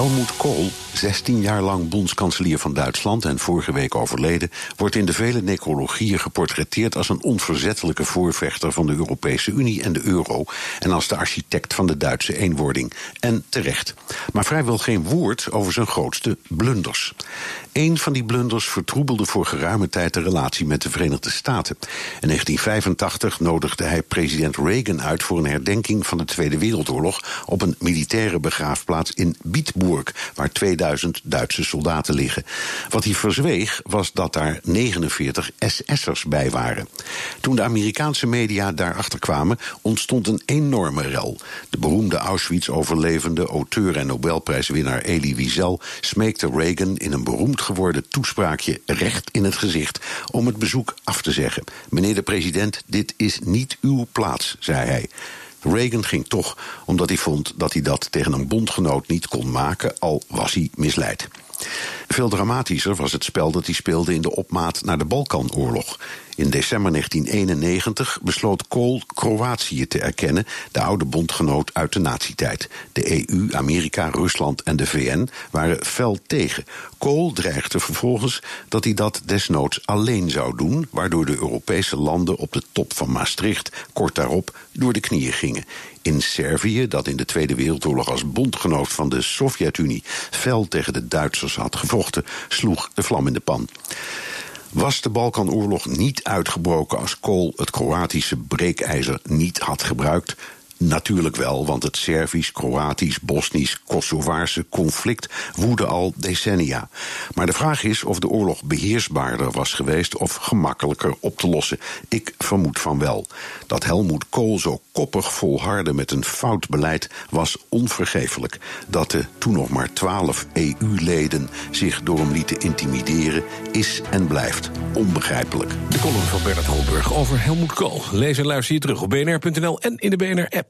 Helmoet Kool, 16 jaar lang bondskanselier van Duitsland en vorige week overleden, wordt in de vele necrologieën geportretteerd als een onverzettelijke voorvechter van de Europese Unie en de euro en als de architect van de Duitse eenwording. En terecht. Maar vrijwel geen woord over zijn grootste blunders. Een van die blunders vertroebelde voor geruime tijd de relatie met de Verenigde Staten. In 1985 nodigde hij president Reagan uit voor een herdenking van de Tweede Wereldoorlog op een militaire begraafplaats in Bietburg, waar 2000 Duitse soldaten liggen. Wat hij verzweeg was dat daar 49 SS'ers bij waren. Toen de Amerikaanse media daarachter kwamen, ontstond een enorme rel. De beroemde Auschwitz-overlevende auteur en Nobelprijswinnaar Elie Wiesel smeekte Reagan in een beroemd geworden toespraakje recht in het gezicht om het bezoek af te zeggen. Meneer de president, dit is niet uw plaats, zei hij. Reagan ging toch, omdat hij vond dat hij dat tegen een bondgenoot niet kon maken, al was hij misleid. Veel dramatischer was het spel dat hij speelde in de opmaat naar de Balkanoorlog. In december 1991 besloot Kool Kroatië te erkennen, de oude bondgenoot uit de nazietijd. De EU, Amerika, Rusland en de VN waren fel tegen. Kool dreigde vervolgens dat hij dat desnoods alleen zou doen, waardoor de Europese landen op de top van Maastricht kort daarop door de knieën gingen. In Servië, dat in de Tweede Wereldoorlog als bondgenoot van de Sovjet-Unie fel tegen de Duitsers had gevochten, sloeg de vlam in de pan. Was de Balkanoorlog niet uitgebroken als Kool het Kroatische breekijzer niet had gebruikt? Natuurlijk wel, want het Servisch, Kroatisch, Bosnisch, Kosovaarse conflict woedde al decennia. Maar de vraag is of de oorlog beheersbaarder was geweest of gemakkelijker op te lossen. Ik vermoed van wel. Dat Helmoet Kool zo koppig volhardde met een fout beleid was onvergeeflijk. Dat de toen nog maar twaalf EU-leden zich door hem lieten intimideren is en blijft onbegrijpelijk. De column van Bernard Holberg over Helmoet Kool. Lees en luister je terug op bnr.nl en in de BNR-app.